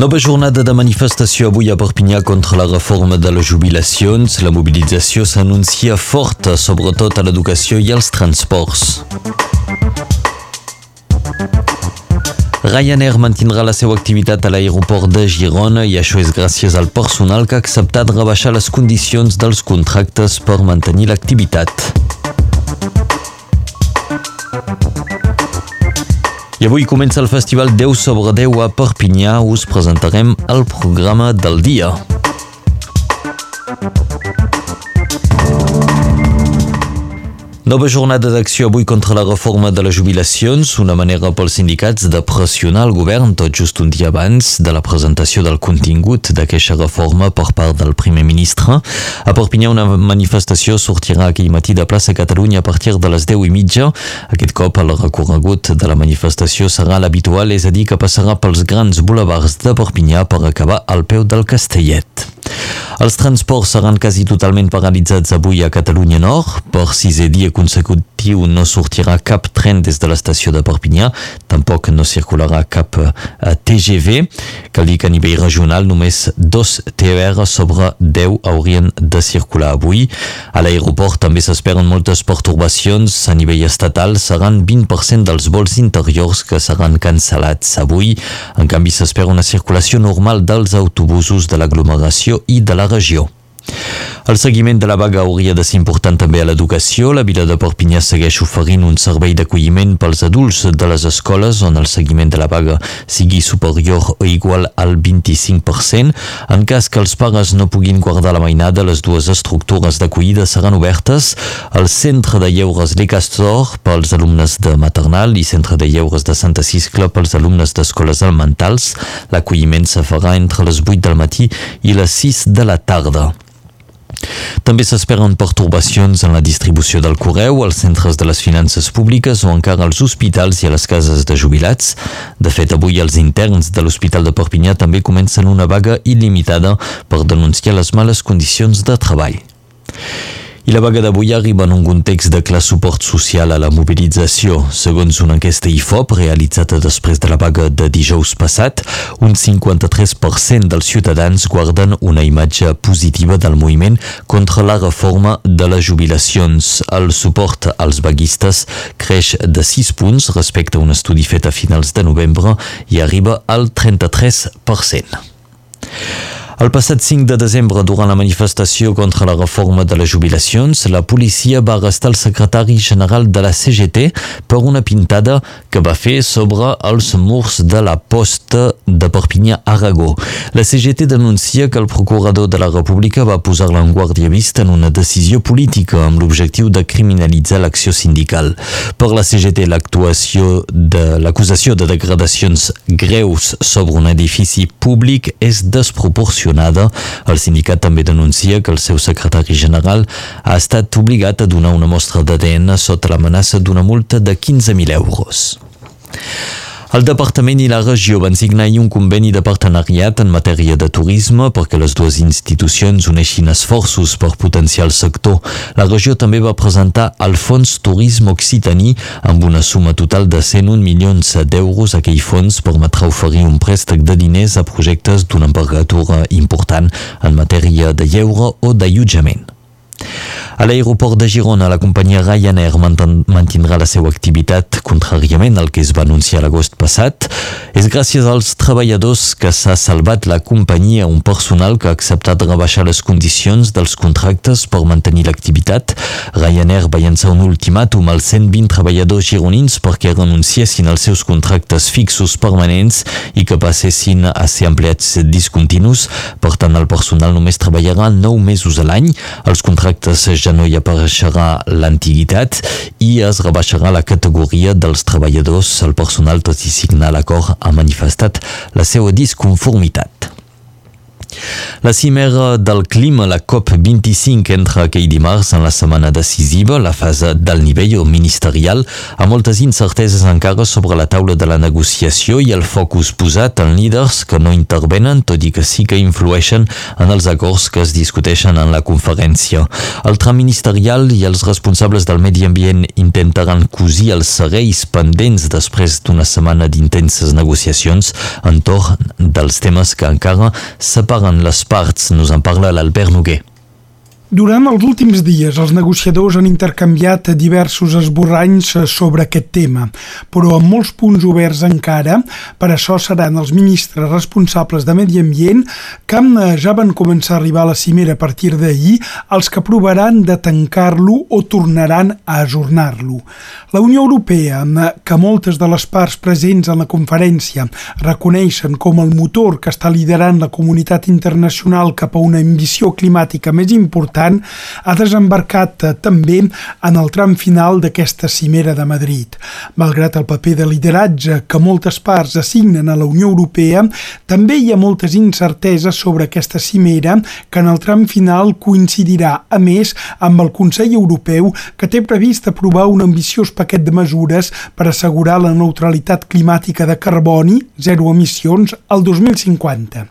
Nova jornada de manifestació avui a Perpinyà contra la reforma de les jubilacions. La mobilització s'anuncia forta, sobretot a l'educació i als transports. Ryanair mantindrà la seva activitat a l'aeroport de Girona i això és gràcies al personal que ha acceptat rebaixar les condicions dels contractes per mantenir l'activitat. I avui comença el festival 10 sobre 10 a Perpinyà. Us presentarem el programa del dia. Nova jornada d'acció avui contra la reforma de les jubilacions, una manera pels sindicats de pressionar el govern tot just un dia abans de la presentació del contingut d'aquesta reforma per part del primer ministre. A Perpinyà una manifestació sortirà aquell matí de plaça Catalunya a partir de les 10 i mitja. Aquest cop el recorregut de la manifestació serà l'habitual, és a dir, que passarà pels grans boulevards de Perpinyà per acabar al peu del Castellet. Els transports seran quasi totalment paralitzats avui a Catalunya Nord. Per sisè dia consecutiu no sortirà cap tren des de l'estació de Perpinyà, tampoc no circularà cap uh, TGV. Cal dir que a nivell regional només dos TER sobre 10 haurien de circular avui. A l'aeroport també s'esperen moltes pertorbacions. A nivell estatal seran 20% dels vols interiors que seran cancel·lats avui. En canvi s'espera una circulació normal dels autobusos de l'aglomeració i de la regió. El seguiment de la vaga hauria de ser important també a l'educació. La vila de Perpinyà segueix oferint un servei d'acolliment pels adults de les escoles on el seguiment de la vaga sigui superior o igual al 25%. En cas que els pares no puguin guardar la mainada, les dues estructures d'acollida seran obertes. El centre de lleures Le Castor pels alumnes de maternal i centre de lleures de Santa Ciscla pels alumnes d'escoles elementals. L'acolliment se farà entre les 8 del matí i les 6 de la tarda. També s'esperen pertorbacions en la distribució del correu, als centres de les finances públiques o encara als hospitals i a les cases de jubilats. De fet, avui els interns de l'Hospital de Perpinyà també comencen una vaga il·limitada per denunciar les males condicions de treball. I la vaga d'avui arriba en un context de clar suport social a la mobilització. Segons una enquesta IFOP realitzada després de la vaga de dijous passat, un 53% dels ciutadans guarden una imatge positiva del moviment contra la reforma de les jubilacions. El suport als vaguistes creix de 6 punts respecte a un estudi fet a finals de novembre i arriba al 33%. El passat 5 de desembre, durant la manifestació contra la reforma de les jubilacions, la policia va arrestar el secretari general de la CGT per una pintada que va fer sobre els murs de la posta de Perpinyà Aragó. La CGT denuncia que el procurador de la República va posar-la en guàrdia vista en una decisió política amb l'objectiu de criminalitzar l'acció sindical. Per la CGT, l'actuació de l'acusació de degradacions greus sobre un edifici públic és desproporcionada sancionada. El sindicat també denuncia que el seu secretari general ha estat obligat a donar una mostra d'ADN sota l'amenaça d'una multa de 15.000 euros. El departament i la regió van signar un conveni de partenariat en matèria de turisme perquè les dues institucions uneixin esforços per potenciar el sector. La regió també va presentar el Fons Turisme Occitaní amb una suma total de 101 milions d'euros. Aquell fons permetrà oferir un préstec de diners a projectes d'una envergadura important en matèria de lleure o d'allotjament. A l'aeroport de Girona, la companyia Ryanair mantindrà la seva activitat contràriament al que es va anunciar l'agost passat. És gràcies als treballadors que s'ha salvat la companyia, un personal que ha acceptat rebaixar les condicions dels contractes per mantenir l'activitat. Ryanair va llançar un ultimàtum als 120 treballadors gironins perquè renunciessin als seus contractes fixos permanents i que passessin a ser empleats discontinus. Per tant, el personal només treballarà 9 mesos a l'any. Els contractes ja ja no hi apareixerà l'antiguitat i es rebaixarà la categoria dels treballadors. El personal, tot i signar l'acord, ha manifestat la seva disconformitat. La cimera del clima, la COP25, entra aquell dimarts en la setmana decisiva, la fase del nivell ministerial, amb moltes incerteses encara sobre la taula de la negociació i el focus posat en líders que no intervenen, tot i que sí que influeixen en els acords que es discuteixen en la conferència. El tram ministerial i els responsables del medi ambient intentaran cosir els serveis pendents després d'una setmana d'intenses negociacions entorn dels temes que encara separen les parts. Nos en parla l'Albert Noguer. Durant els últims dies, els negociadors han intercanviat diversos esborranys sobre aquest tema, però amb molts punts oberts encara, per això seran els ministres responsables de Medi Ambient que ja van començar a arribar a la cimera a partir d'ahir els que aprovaran de tancar-lo o tornaran a ajornar-lo. La Unió Europea, que moltes de les parts presents en la conferència reconeixen com el motor que està liderant la comunitat internacional cap a una ambició climàtica més important, tant, ha desembarcat eh, també en el tram final d'aquesta cimera de Madrid. Malgrat el paper de lideratge que moltes parts assignen a la Unió Europea, també hi ha moltes incerteses sobre aquesta cimera que en el tram final coincidirà, a més, amb el Consell Europeu que té previst aprovar un ambiciós paquet de mesures per assegurar la neutralitat climàtica de carboni, zero emissions, al 2050.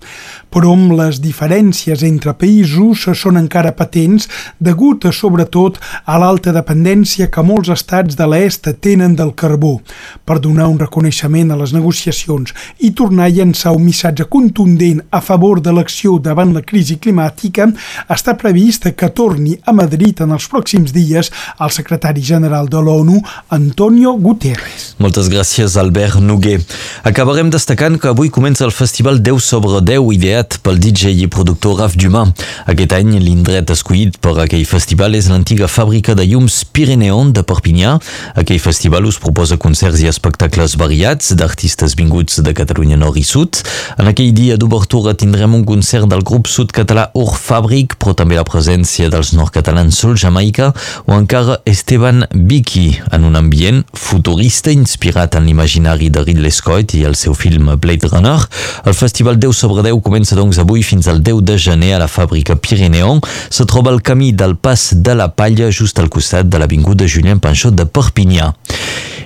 Però amb les diferències entre països són encara patents degut a, sobretot a l'alta dependència que molts estats de l'est tenen del carbó. Per donar un reconeixement a les negociacions i tornar a llançar un missatge contundent a favor de l'acció davant la crisi climàtica, està previst que torni a Madrid en els pròxims dies el secretari general de l'ONU, Antonio Guterres. Moltes gràcies, Albert Noguer. Acabarem destacant que avui comença el festival 10 sobre 10 ideat pel DJ i productor Raf Dumas. Aquest any l'indret es escollit per aquell festival és l'antiga fàbrica de llums Pirineon de Perpinyà. Aquell festival us proposa concerts i espectacles variats d'artistes vinguts de Catalunya Nord i Sud. En aquell dia d'obertura tindrem un concert del grup sud-català Ur Fàbric, però també la presència dels nord-catalans Sol Jamaica o encara Esteban Biki en un ambient futurista inspirat en l'imaginari de Ridley Scott i el seu film Blade Runner. El festival 10 sobre 10 comença doncs avui fins al 10 de gener a la fàbrica Pirineon. Se troba el camí del Pas de la Palla just al costat de l'avinguda Julien Panxot de Perpinyà.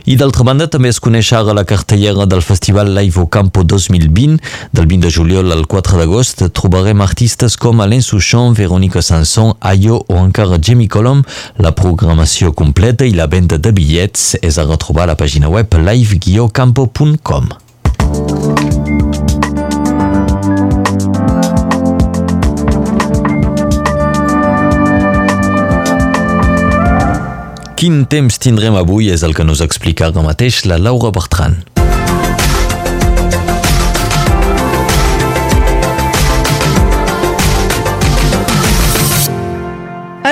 I d'altra banda també es coneix ara la cartellera del Festival Live Campo 2020. Del 20 de juliol al 4 d'agost trobarem artistes com Alain Souchon, Verónica Sanson, Ayo o encara Jamie Colom. La programació completa i la venda de bitllets és a retrobar a la pàgina web live-campo.com. Quin temps tindrem avui és el que nos explica ara mateix la Laura Bertran.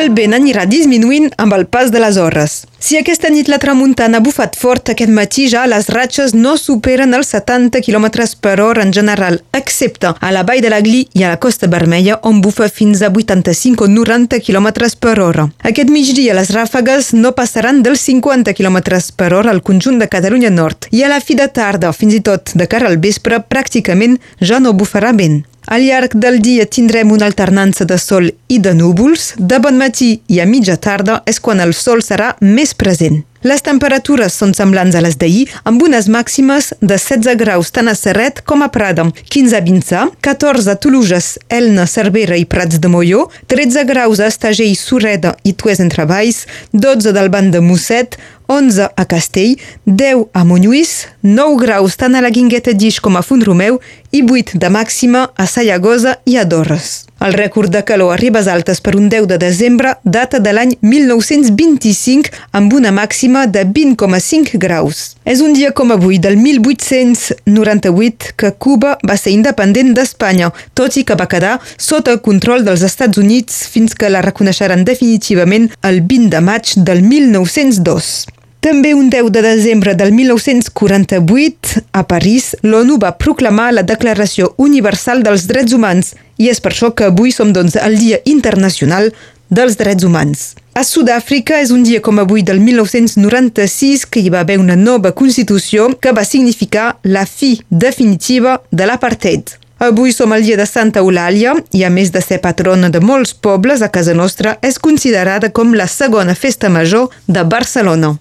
El vent anirà disminuint amb el pas de les hores. Si aquesta nit la tramuntana ha bufat fort aquest matí ja, les ratxes no superen els 70 km per hora en general, excepte a la vall de la Gli i a la Costa Vermella, on bufa fins a 85 o 90 km per hora. Aquest migdia les ràfegues no passaran dels 50 km per hora al conjunt de Catalunya Nord i a la fi de tarda, fins i tot de cara al vespre, pràcticament ja no bufarà vent. Al llarg del dia tindrem una alternança de sol i de núvols. De bon matí i a mitja tarda és quan el sol serà més present. Les temperatures són semblants a les d'ahir, amb unes màximes de 16 graus tant a Serret com a Prada, 15 a Vinçà, 14 a Toluges, Elna, Cervera i Prats de Molló, 13 graus a Estagell, Sureda i Tues entre Valls, 12 del banc de Musset, 11 a Castell, 10 a Montlluís, 9 graus tant a la Guingueta d'Ix com a Font Romeu i 8 de màxima a Sallagosa i a Dorres. El rècord de calor a Ribes Altes per un 10 de desembre data de l'any 1925 amb una màxima de 20,5 graus. És un dia com avui del 1898 que Cuba va ser independent d'Espanya, tot i que va quedar sota el control dels Estats Units fins que la reconeixeran definitivament el 20 de maig del 1902. També un 10 de desembre del 1948, a París, l'ONU va proclamar la Declaració Universal dels Drets Humans i és per això que avui som doncs el Dia Internacional dels Drets Humans. A Sud-àfrica és un dia com avui del 1996 que hi va haver una nova Constitució que va significar la fi definitiva de l'apartheid. Avui som al dia de Santa Eulàlia i, a més de ser patrona de molts pobles, a casa nostra és considerada com la segona festa major de Barcelona.